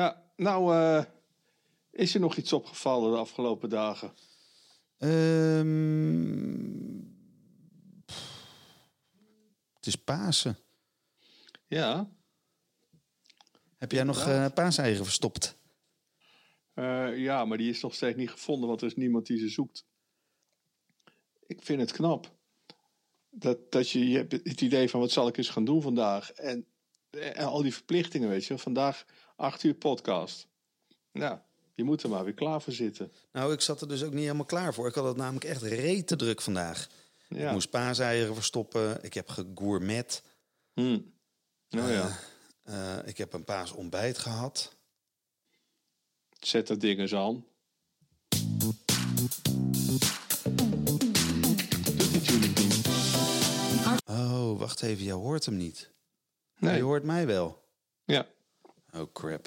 Ja, nou, eh, is er nog iets opgevallen de afgelopen dagen? Ehm, het is Pasen. Ja, Heb jij nog eh paaseieren verstopt? eh, ja, maar die is nog steeds niet gevonden, want er is niemand die ze zoekt. Ik vind het knap. Dat, dat je, je hebt het idee van wat zal ik eens gaan doen vandaag. En al die verplichtingen, weet je. Vandaag acht uur podcast. Nou, je moet er maar weer klaar voor zitten. Nou, ik zat er dus ook niet helemaal klaar voor. Ik had het namelijk echt rete druk vandaag. Ja. Ik moest paaseieren verstoppen. Ik heb gegourmet. Hm. Nou ja, Eh, ik heb een paasontbijt gehad. zet dat ding eens aan. Oh, wacht even. Jij hoort hem niet. Nee. Je hoort mij wel. Ja, Oh, crap.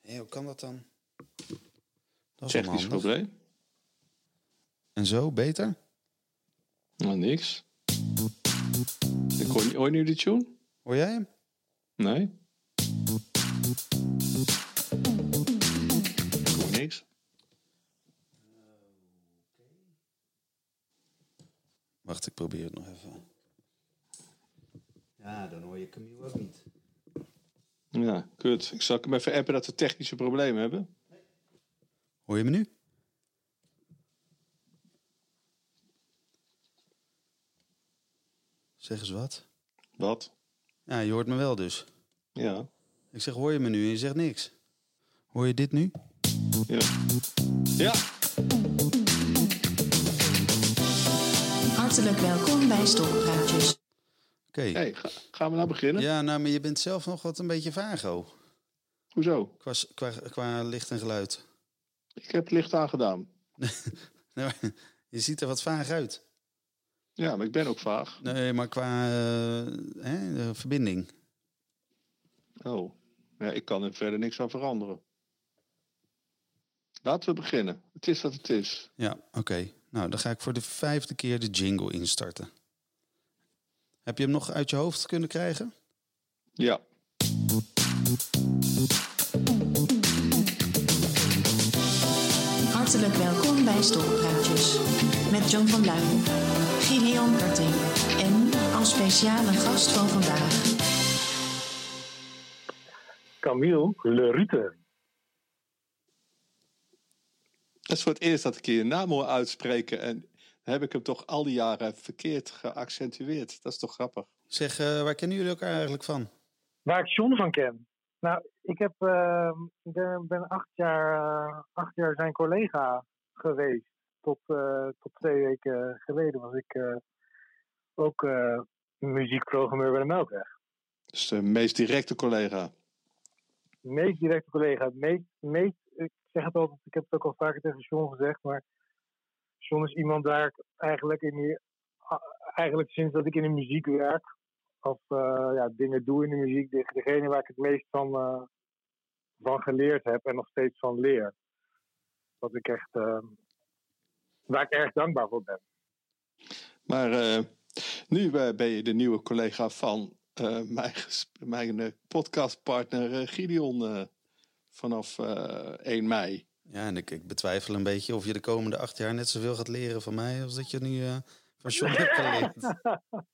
Hé, hoe kan dat dan? Dat is technisch onhandig. probleem. En zo, beter? Nou, niks. Ik hoor, nu de tune? Hoor jij hem? Nee. Ik hoor niks. Wacht, ik probeer het nog even. Ja, dan hoor je Camille ook niet. Ja, kut. Ik zal hem even appen dat we technische problemen hebben. Hoor je me nu? Zeg eens wat. Wat? Ja, je hoort me wel dus. Ja. Ik zeg, hoor je me nu? En je zegt niks. Hoor je dit nu? Ja. Ja. Hartelijk welkom bij Stokpraatjes. Oké. Hey, ga- gaan we nou beginnen? Ja, nou, maar je bent zelf nog wat een beetje vago. Hoezo? Qua, qua, qua licht en geluid. Ik heb het licht aangedaan. Nou, je ziet er wat vaag uit. Ja, maar ik ben ook vaag. Nee, maar qua eh, hè, de verbinding. Oh. Ja, ik kan er verder niks aan veranderen. Laten we beginnen. Het is wat het is. Ja, oké. Nou, dan ga ik voor de vijfde keer de jingle instarten. Heb je hem nog uit je hoofd kunnen krijgen? Ja. Hartelijk welkom bij Stokpraatjes. Met John van Luijn, Gideon Karting en als speciale gast van vandaag Camille Le Rute. Het is voor het eerst dat ik je naam hoor uitspreken. En heb ik hem toch al die jaren verkeerd geaccentueerd. Dat is toch grappig? Zeg, eh, waar kennen jullie elkaar eigenlijk van? Waar ik John van ken. Nou, ik heb, ik ben, ben acht, jaar, eh, acht jaar zijn collega geweest. Tot, eh, tot twee weken geleden was ik eh, ook eh, muziekprogrammeur bij de Melkweg. Dus de meest directe collega. De meest directe collega. Meest, ik zeg het altijd, ik heb het ook al vaker tegen John gezegd, maar John is iemand waar ik eigenlijk, in eigenlijk sinds dat ik in de muziek werk, of eh, ja, dingen doe in de muziek, de- degene waar ik het meest van, eh, van geleerd heb en nog steeds van leer. Wat ik echt, eh, waar ik erg dankbaar voor ben. Maar eh, nu ben je de nieuwe collega van mijn, mijn podcastpartner Gideon vanaf eh 1 mei. Ja, en ik, ik betwijfel een beetje of je de komende acht jaar net zoveel gaat leren van mij als dat je nu eh, van John hebt geleerd.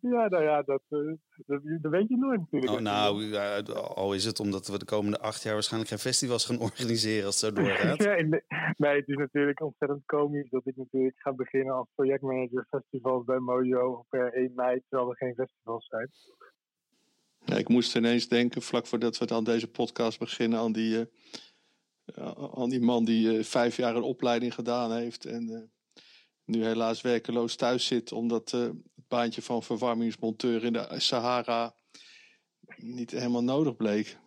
Ja, nou ja, dat, eh, dat, dat weet je nooit natuurlijk. Oh, nou, ja, al is het omdat we de komende acht jaar waarschijnlijk geen festivals gaan organiseren als het zo doorgaat. Nee, nee, nee, het is natuurlijk ontzettend komisch dat ik natuurlijk ga beginnen als projectmanager festivals bij Mojo per 1 mei, terwijl er geen festivals zijn. Ja, ik moest ineens denken, vlak voordat we aan deze podcast beginnen, aan die, eh, eh, aan die man die eh, vijf jaar een opleiding gedaan heeft en eh, nu helaas werkeloos thuis zit omdat eh, het baantje van verwarmingsmonteur in de Sahara niet helemaal nodig bleek.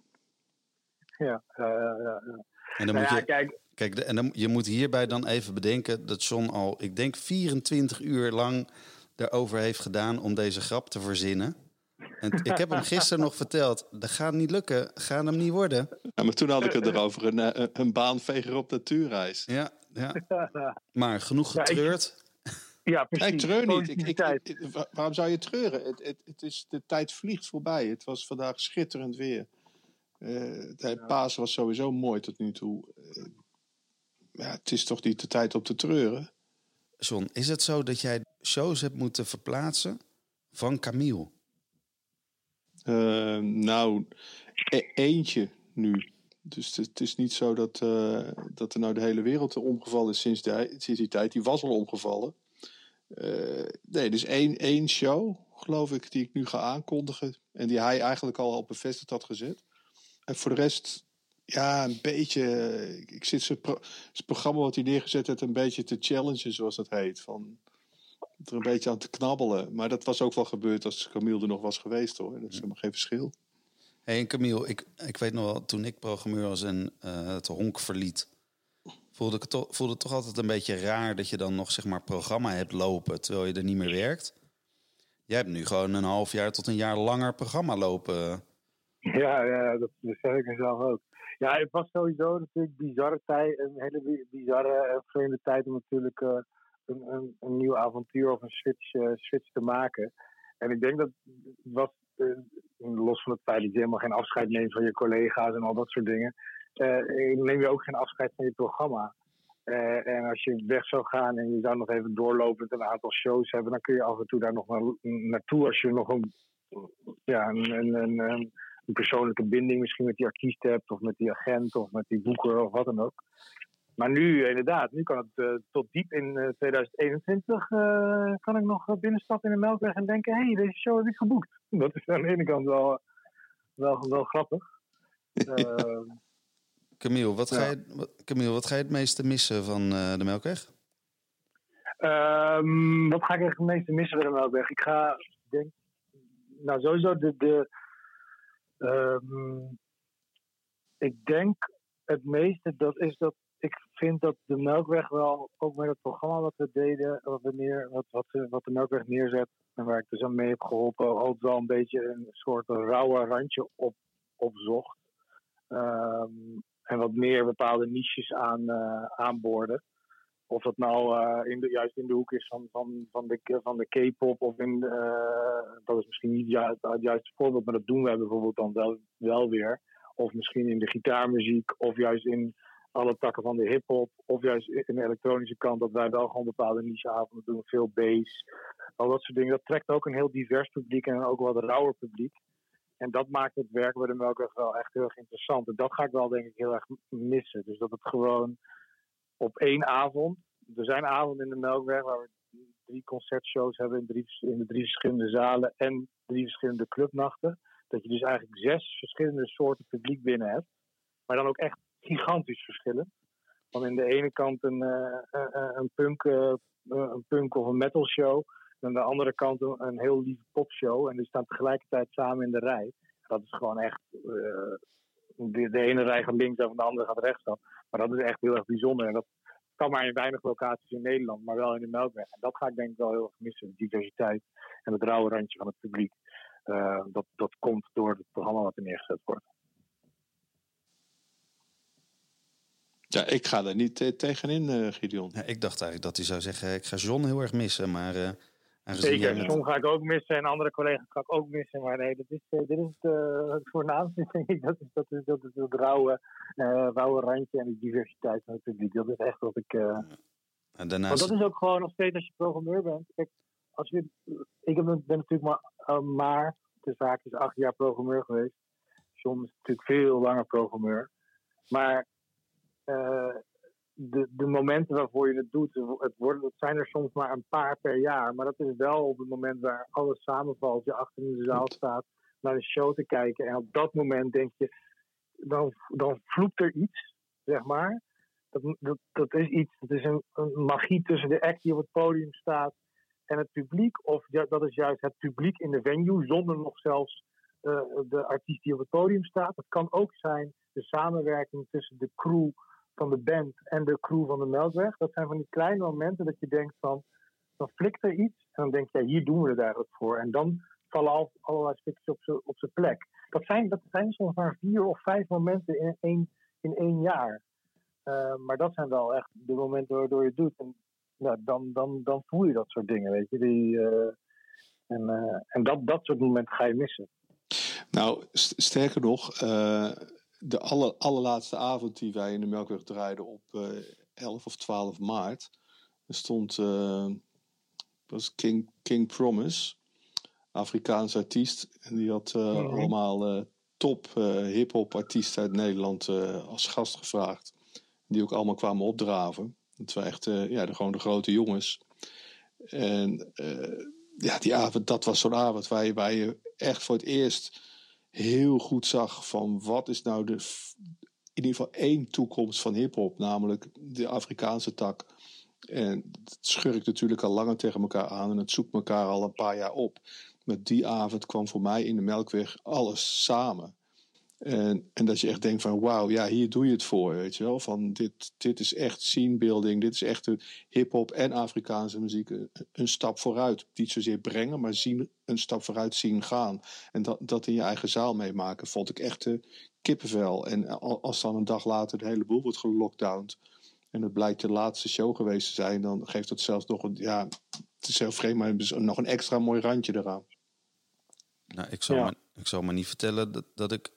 Ja, eh, ja, ja. En dan Nou moet ja, je, kijk, kijk, de- en dan, je moet hierbij dan even bedenken dat John al, ik denk 24 uur lang erover heeft gedaan om deze grap te verzinnen. En ik heb hem gisteren nog verteld, dat gaat niet lukken, gaat hem niet worden. Ja, maar toen had ik het erover een, eh, een baanveger op natuurreis. Ja, ja. Maar genoeg Ja, ik- getreurd. ja, precies. ik treur niet. Ik, ik, ik- waarom zou je treuren? Het, het, het is, de tijd vliegt voorbij. Het was vandaag schitterend weer. Uh, de Pasen was sowieso mooi tot nu toe. Uh, ja, het is toch niet de tijd om te treuren. John, is het zo dat jij shows hebt moeten verplaatsen van Camille? Uh, nou, e eentje nu. Dus het, is niet zo dat, uh, dat er nou de hele wereld omgevallen is sinds, die, die tijd. Die was al omgevallen. Uh, nee, dus één, één show, geloof ik, die ik nu ga aankondigen. En die hij eigenlijk al op bevestigd had gezet. En voor de rest, ja, een beetje. Ik zit zijn, pro, programma wat hij neergezet heeft, een beetje te challengen, zoals dat heet. Van, er een beetje aan te knabbelen. Maar dat was ook wel gebeurd als Camille er nog was geweest hoor. Dat is helemaal geen verschil. Hey, en Camille, ik, ik weet nog wel, toen ik programmeur was en uh, het honk verliet, voelde ik toch, voelde het toch altijd een beetje raar dat je dan nog zeg maar programma hebt lopen terwijl je er niet meer werkt. Jij hebt nu gewoon een half jaar tot een jaar langer programma lopen. Ja, ja dat, dat zeg ik mezelf ook. Ja, het was sowieso natuurlijk bizarre tijd, een hele bizarre en vreemde tijd om natuurlijk uh, een, een, nieuw avontuur of een switch, uh, switch te maken. En ik denk dat was uh, los van het feit dat je helemaal geen afscheid neemt van je collega's en al dat soort dingen, uh, neem je ook geen afscheid van je programma. En als je weg zou gaan en je zou nog even doorlopen met een aantal shows hebben, dan kun je af en toe daar nog naar, naartoe als je nog een, ja, een, een, een, een, persoonlijke binding misschien met die artiest hebt, of met die agent, of met die boeker, of wat dan ook. Maar nu, inderdaad, nu kan het uh, tot diep in uh, 2021 uh, kan ik nog binnenstappen in de Melkweg en denken, hé, hey, deze show heb ik geboekt. Dat is aan de ene kant wel, wel, wel grappig. Camille, wat, ja. ga je, Camille, wat ga je het meeste missen van de Melkweg? Um, wat ga ik het meeste missen van de Melkweg? Ik ga, denk, nou sowieso de, de um, ik denk het meeste dat is dat vind dat de Melkweg wel, ook met het programma wat we deden, wat, we wat, wat, wat de Melkweg neerzet, en waar ik dus aan mee heb geholpen, altijd wel een beetje een soort rauwe randje op, opzocht. Um, en wat meer bepaalde niches aan, uh, aanboorden. Of dat nou uh, in de, juist in de hoek is van, van, van de, van de K-pop of in dat is misschien niet juist, het juiste voorbeeld, maar dat doen wij bijvoorbeeld dan wel, wel weer. Of misschien in de gitaarmuziek, of juist in alle takken van de hip-hop, of juist in de elektronische kant, dat wij wel gewoon bepaalde nicheavonden doen, veel bass, al dat soort dingen. Dat trekt ook een heel divers publiek en ook wat rauwer publiek. En dat maakt het werk bij de Melkweg wel echt heel erg interessant. En dat ga ik wel denk ik heel erg missen. Dus dat het gewoon op één avond. Er zijn avonden in de Melkweg waar we drie concertshows hebben in, drie, in de drie verschillende zalen en drie verschillende clubnachten. Dat je dus eigenlijk zes verschillende soorten publiek binnen hebt. Maar dan ook echt gigantisch verschillen. Van in de ene kant een, uh, een, punk, een punk of een metal show. En aan de andere kant een, een heel lieve popshow. En die staan tegelijkertijd samen in de rij. Dat is gewoon echt. De, de, ene rij gaat links en de andere gaat rechts af. Maar dat is echt heel erg bijzonder. En dat kan maar in weinig locaties in Nederland, maar wel in de Melkweg. En dat ga ik denk ik wel heel erg missen. De diversiteit en het rauwe randje van het publiek. Dat, dat komt door het programma wat er neergezet wordt. Ja, ik ga er niet uh, tegenin, uh, Gideon. Ja, ik dacht eigenlijk dat hij zou zeggen, ik ga John heel erg missen, maar... Uh, Zeker, met... John ga ik ook missen en andere collega's ga ik ook missen. Maar nee, dit is, dit is het, het voornaamste, denk ik. Dat is, dat is, dat is het rauwe, rauwe randje en de diversiteit van het publiek. Dat is echt wat ik... En daarnaast... Want dat is ook gewoon nog steeds als je programmeur bent. Kijk, als je, ik ben natuurlijk maar, maar de zaak is acht jaar programmeur geweest. John is natuurlijk veel langer programmeur. Maar uh, de, de momenten waarvoor je het doet, het, worden, het zijn er soms maar een paar per jaar. Maar dat is wel op het moment waar alles samenvalt, je achter in de zaal staat naar de show te kijken. En op dat moment denk je, dan, dan vloept er iets, zeg maar. Dat, dat, dat is iets, dat is een, magie tussen de act die op het podium staat en het publiek. Of dat is juist het publiek in de venue, zonder nog zelfs uh, de artiest die op het podium staat. Het kan ook zijn de samenwerking tussen de crew van de band en de crew van de Melkweg. Dat zijn van die kleine momenten dat je denkt van, dan flikt er iets. En dan denk je, ja, hier doen we het eigenlijk voor. En dan vallen al, allerlei stukjes op zijn plek. Dat zijn, dat zijn soms maar vier of vijf momenten in één, in één jaar. Uh, maar dat zijn wel echt de momenten waardoor je doet. En ja, dan, dan, dan voel je dat soort dingen, weet je. Die, uh, en uh, en dat, dat soort momenten ga je missen. Nou, st sterker nog, de aller, allerlaatste avond die wij in de Melkweg draaiden op eh 11 of 12 maart. Er stond eh, was King, King Promise, Afrikaans artiest. En die had eh, Mhm. allemaal top hip-hop artiesten uit Nederland als gast gevraagd. Die ook allemaal kwamen opdraven. Dat waren echt ja, de, gewoon de grote jongens. En ja, die avond, dat was zo'n avond waar je, waar je echt voor het eerst heel goed zag van wat is nou de, in ieder geval één toekomst van hip-hop, namelijk de Afrikaanse tak. En het schurkt natuurlijk al langer tegen elkaar aan en het zoekt elkaar al een paar jaar op. Maar die avond kwam voor mij in de Melkweg alles samen. En, en dat je echt denkt van wauw, ja, hier doe je het voor, weet je wel. Van dit, dit is echt scene building, dit is echt de hip-hop en Afrikaanse muziek een, een stap vooruit. Niet zozeer brengen, maar zien, een stap vooruit zien gaan. En dat, dat in je eigen zaal meemaken, vond ik echt eh, kippenvel. En al- als dan een dag later de hele boel wordt gelockdowned en het blijkt de laatste show geweest te zijn, dan geeft dat zelfs nog een, ja, het is heel vreemd, maar dus nog een extra mooi randje eraan. Nou, ik zal, Ja. maar, ik zal maar niet vertellen dat, dat ik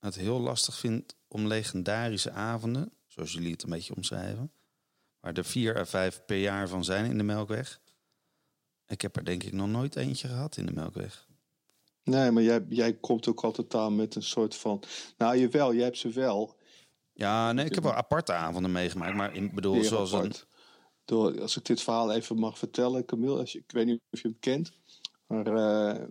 het heel lastig vind om legendarische avonden, zoals jullie het een beetje omschrijven, waar er vier à vijf per jaar van zijn in de Melkweg. Ik heb er denk ik nog nooit eentje gehad in de Melkweg. Nee, maar jij, jij komt ook altijd aan met een soort van. Nou, jawel, jij hebt ze wel. Ja, nee, ik heb wel aparte avonden meegemaakt, maar ik bedoel, Heel zoals een. Door, als ik dit verhaal even mag vertellen, Camille, als je, ik weet niet of je hem kent. Maar eh,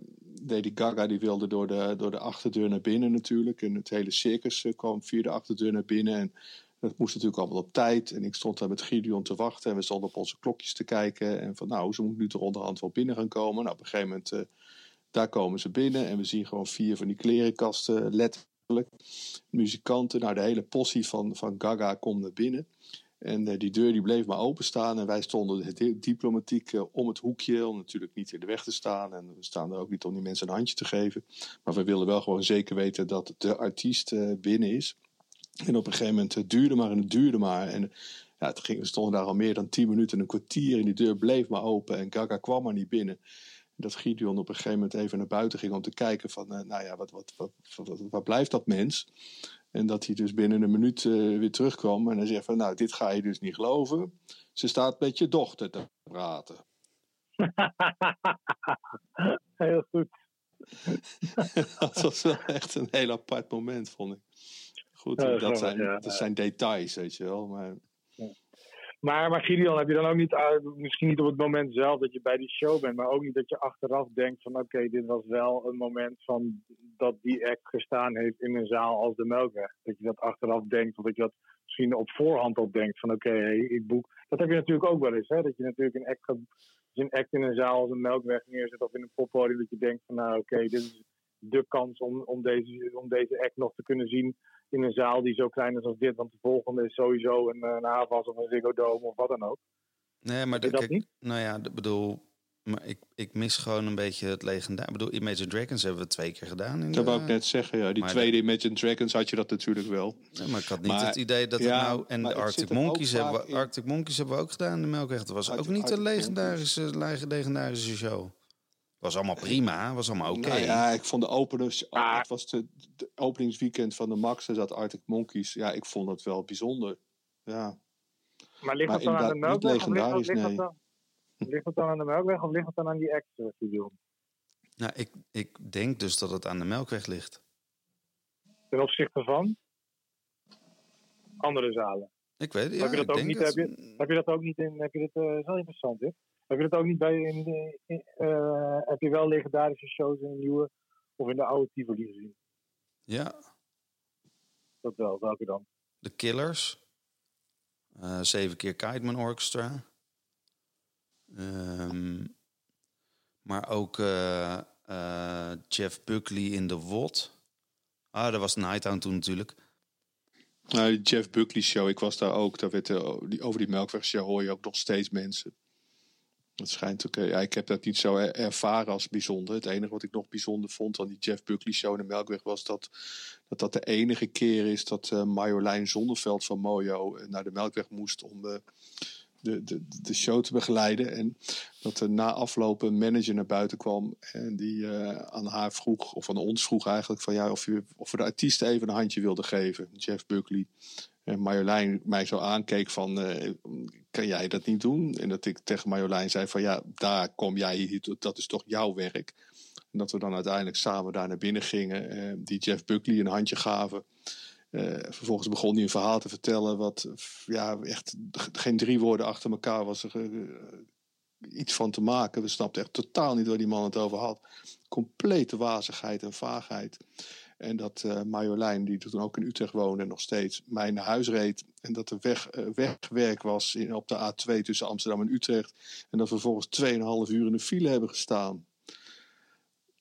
Lady Gaga die wilde door de, door de achterdeur naar binnen natuurlijk. En het hele circus eh, kwam via de achterdeur naar binnen. En dat moest natuurlijk allemaal op tijd. En ik stond daar met Gideon te wachten. En we stonden op onze klokjes te kijken. En van nou, ze moet nu toch onderhand wel binnen gaan komen. Nou, op een gegeven moment, eh, daar komen ze binnen. En we zien gewoon vier van die klerenkasten, letterlijk. Muzikanten, nou de hele possie van, van Gaga komt naar binnen. En eh, die deur die bleef maar openstaan. En wij stonden di- diplomatiek eh, om het hoekje. Om natuurlijk niet in de weg te staan. En we staan er ook niet om die mensen een handje te geven. Maar we willen wel gewoon zeker weten dat de artiest eh, binnen is. En op een gegeven moment het duurde maar en het duurde maar. En ja, het ging, we stonden daar al meer dan tien minuten, een kwartier. En die deur bleef maar open. En Gaga kwam maar niet binnen. En dat Gideon op een gegeven moment even naar buiten ging om te kijken van... nou ja, wat, wat, wat, wat, blijft dat mens? En dat hij dus binnen een minuut eh, weer terugkwam. En hij zegt van, nou, dit ga je dus niet geloven. Ze staat met je dochter te praten. Heel goed. dat was wel echt een heel apart moment, vond ik. Goed, Ja, dat, zijn, ja. dat zijn details, weet je wel. Maar Maar, maar Gideon, heb je dan ook niet, uit- misschien niet op het moment zelf dat je bij die show bent, maar ook niet dat je achteraf denkt van oké, dit was wel een moment van dat die act gestaan heeft in een zaal als de Melkweg. Dat je dat achteraf denkt, of dat je dat misschien op voorhand al denkt van oké, ik boek. Dat heb je natuurlijk ook wel eens, hè? dat je natuurlijk een act, je een act in een zaal als een Melkweg neerzet of in een poppodium, dat je denkt van nou oké, dit is de kans om, om, deze, om deze act nog te kunnen zien in een zaal die zo klein is als dit. Want de volgende is sowieso een, een Havas of een Ziggo Dome of wat dan ook. Nee, maar de- dat kijk, niet? nou ja, ik bedoel, maar ik, ik mis gewoon een beetje het legendaar. Ik bedoel, Imagine Dragons hebben we twee keer gedaan. In dat de- wou ik net zeggen, ja. Die maar tweede Imagine Dragons had je dat natuurlijk wel. Nee, maar ik had niet Maar- het idee dat ja, het nou... En de Arctic Monkeys, hebben we, in. Arctic Monkeys hebben we ook gedaan in de Melkweg. Dat was ook Arctic- niet een legendarische, lege- legendarische show. Was allemaal prima, was allemaal oké. Nou ja, ik vond de openers... Ah. Het was de, de openingsweekend van de Max. Er zat Arctic Monkeys. Ja, ik vond dat wel bijzonder. Ja. Maar ligt Maar dat dan aan de Melkweg? Of ligt, dat- nee. dan, ligt dat dan aan de Melkweg of ligt dat dan aan die eh, Gideon? Nou, ik, ik denk dus dat het aan de Melkweg ligt. Ten opzichte van andere zalen. Ik weet ja, heb, je dat ik ook denk niet, dat- heb, je, heb je dat ook niet in... Heb je dit, eh, dat is wel interessant, hè? Heb je dat ook niet bij... In, eh, heb je wel legendarische shows in de nieuwe of in de oude Tivoli gezien? Ja, Dat wel. Welke dan? de Killers. Eh, zeven keer Kiteman Orchestra. Ehm, maar ook eh, eh, Jeff Buckley in de Wot. Ah, dat was Nighttown toen natuurlijk. Nou, die Jeff Buckley show, ik was daar ook. Daar werd, die, over die Melkweg show hoor je ook nog steeds mensen. Het schijnt ook, eh, ja, ik heb dat niet zo er- ervaren als bijzonder. Het enige wat ik nog bijzonder vond aan die Jeff Buckley show in de Melkweg was dat dat, dat de enige keer is dat eh Marjolein Zonneveld van Mojo eh, naar de Melkweg moest om, de, de, de show te begeleiden. En dat er na afloop een manager naar buiten kwam. En die eh, aan haar vroeg, of aan ons vroeg eigenlijk, van ja, of, je, of we de artiest even een handje wilden geven. Jeff Buckley. En Marjolein mij zo aankeek van, eh, kan jij dat niet doen? En dat ik tegen Marjolein zei van, ja, daar kom jij hier, dat is toch jouw werk. En dat we dan uiteindelijk samen daar naar binnen gingen. eh, die Jeff Buckley een handje gaven. Eh, vervolgens begon hij een verhaal te vertellen wat ja, echt geen drie woorden achter elkaar was er eh, iets van te maken. We snapten echt totaal niet waar die man het over had. Complete wazigheid en vaagheid. En dat eh, Marjolein, die toen ook in Utrecht woonde nog steeds, mij naar huis reed. En dat er weg, eh, wegwerk was in, op de A2 tussen Amsterdam en Utrecht. En dat we vervolgens 2,5 uur in de file hebben gestaan.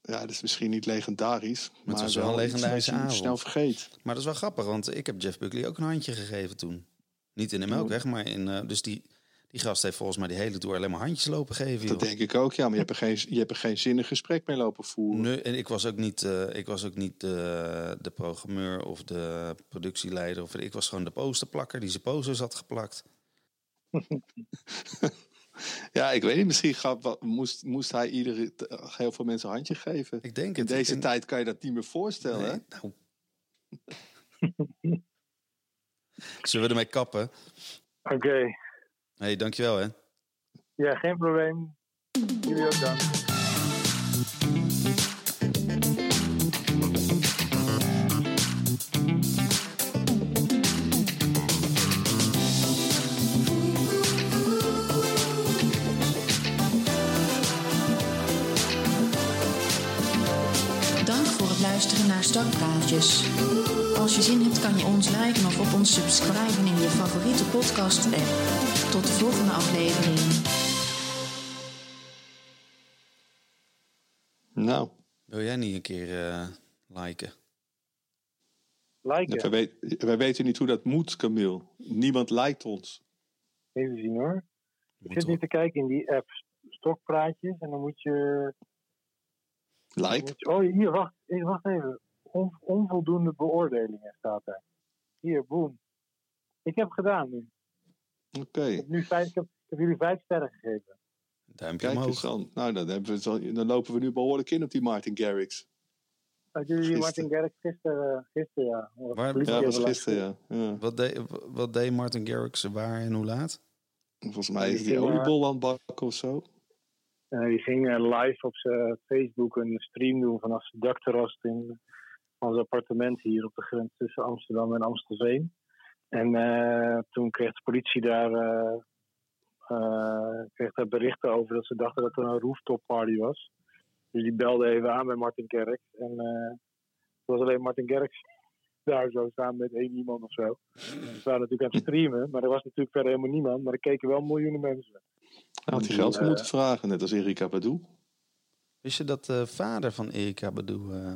Ja, dat is misschien niet legendarisch. Maar, het was wel een legendarische avond. snel vergeet. Maar dat is wel grappig, want ik heb Jeff Buckley ook een handje gegeven toen. Niet in de Melkweg, maar in... eh, dus die, die gast heeft volgens mij die hele tour alleen maar handjes lopen geven. Dat joh. denk ik ook, ja. Maar je hebt er geen, je hebt er geen zinnig gesprek mee lopen voeren. Nee, en ik was ook niet, eh, ik was ook niet de, de programmeur of de productieleider. Of, ik was gewoon de posterplakker die zijn posters had geplakt. Ja, ik weet niet. Misschien gaf, moest, moest hij iedere, heel veel mensen een handje geven. Ik denk In het. deze in- tijd kan je dat niet meer voorstellen. Nee, nou. Zullen we ermee kappen? Oké, hey, dankjewel hè. ja, geen probleem. Jullie ook dan. Dank Stokpraatjes. Als je zin hebt kan je ons liken of op ons subscriben in je favoriete podcast app. Tot de volgende aflevering. Nou, Wil jij niet een keer eh, liken? Liken. wij, weet- wij weten niet hoe dat moet, Camille. Niemand lijkt ons. Even zien hoor. Ik zit nu toch- te kijken in die app Stokpraatjes. En dan moet je... dan Like? moet je- oh, hier, wacht. Even, wacht even. On- onvoldoende beoordelingen staat daar. Hier, boom. Ik heb gedaan nu. Oké, Ik heb, nu vijf, ik heb, ik heb jullie vijf sterren gegeven. Duimpje kijk eens omhoog. dan. Nou, dan, hebben we dan lopen we nu behoorlijk in op die Martin Garrix. Had jullie Gisteren. Martin Garrix gisteren, gisteren ja. Waar- Ja, dat was gisteren, ja. ja. Wat, deed, wat deed Martin Garrix waar en hoe laat? Volgens mij is Die ging, eh, oliebol aan het bakken of zo. Eh, die ging eh, live op zijn Facebook een stream doen vanaf zijn dakterras in ons appartement hier op de grens tussen Amsterdam en Amstelveen. En eh, toen kreeg de politie daar, eh, eh, kreeg daar berichten over dat ze dachten dat er een rooftop party was. Dus die belde even aan bij Martin Garrix. En eh, het was alleen Martin Garrix daar zo samen met één iemand of zo. Ze waren natuurlijk aan het streamen, maar er was natuurlijk verder helemaal niemand. Maar er keken wel miljoenen mensen. Had hij geld voor moeten vragen, net als Erika Badu. Wist je dat de vader van Erika Badu eh,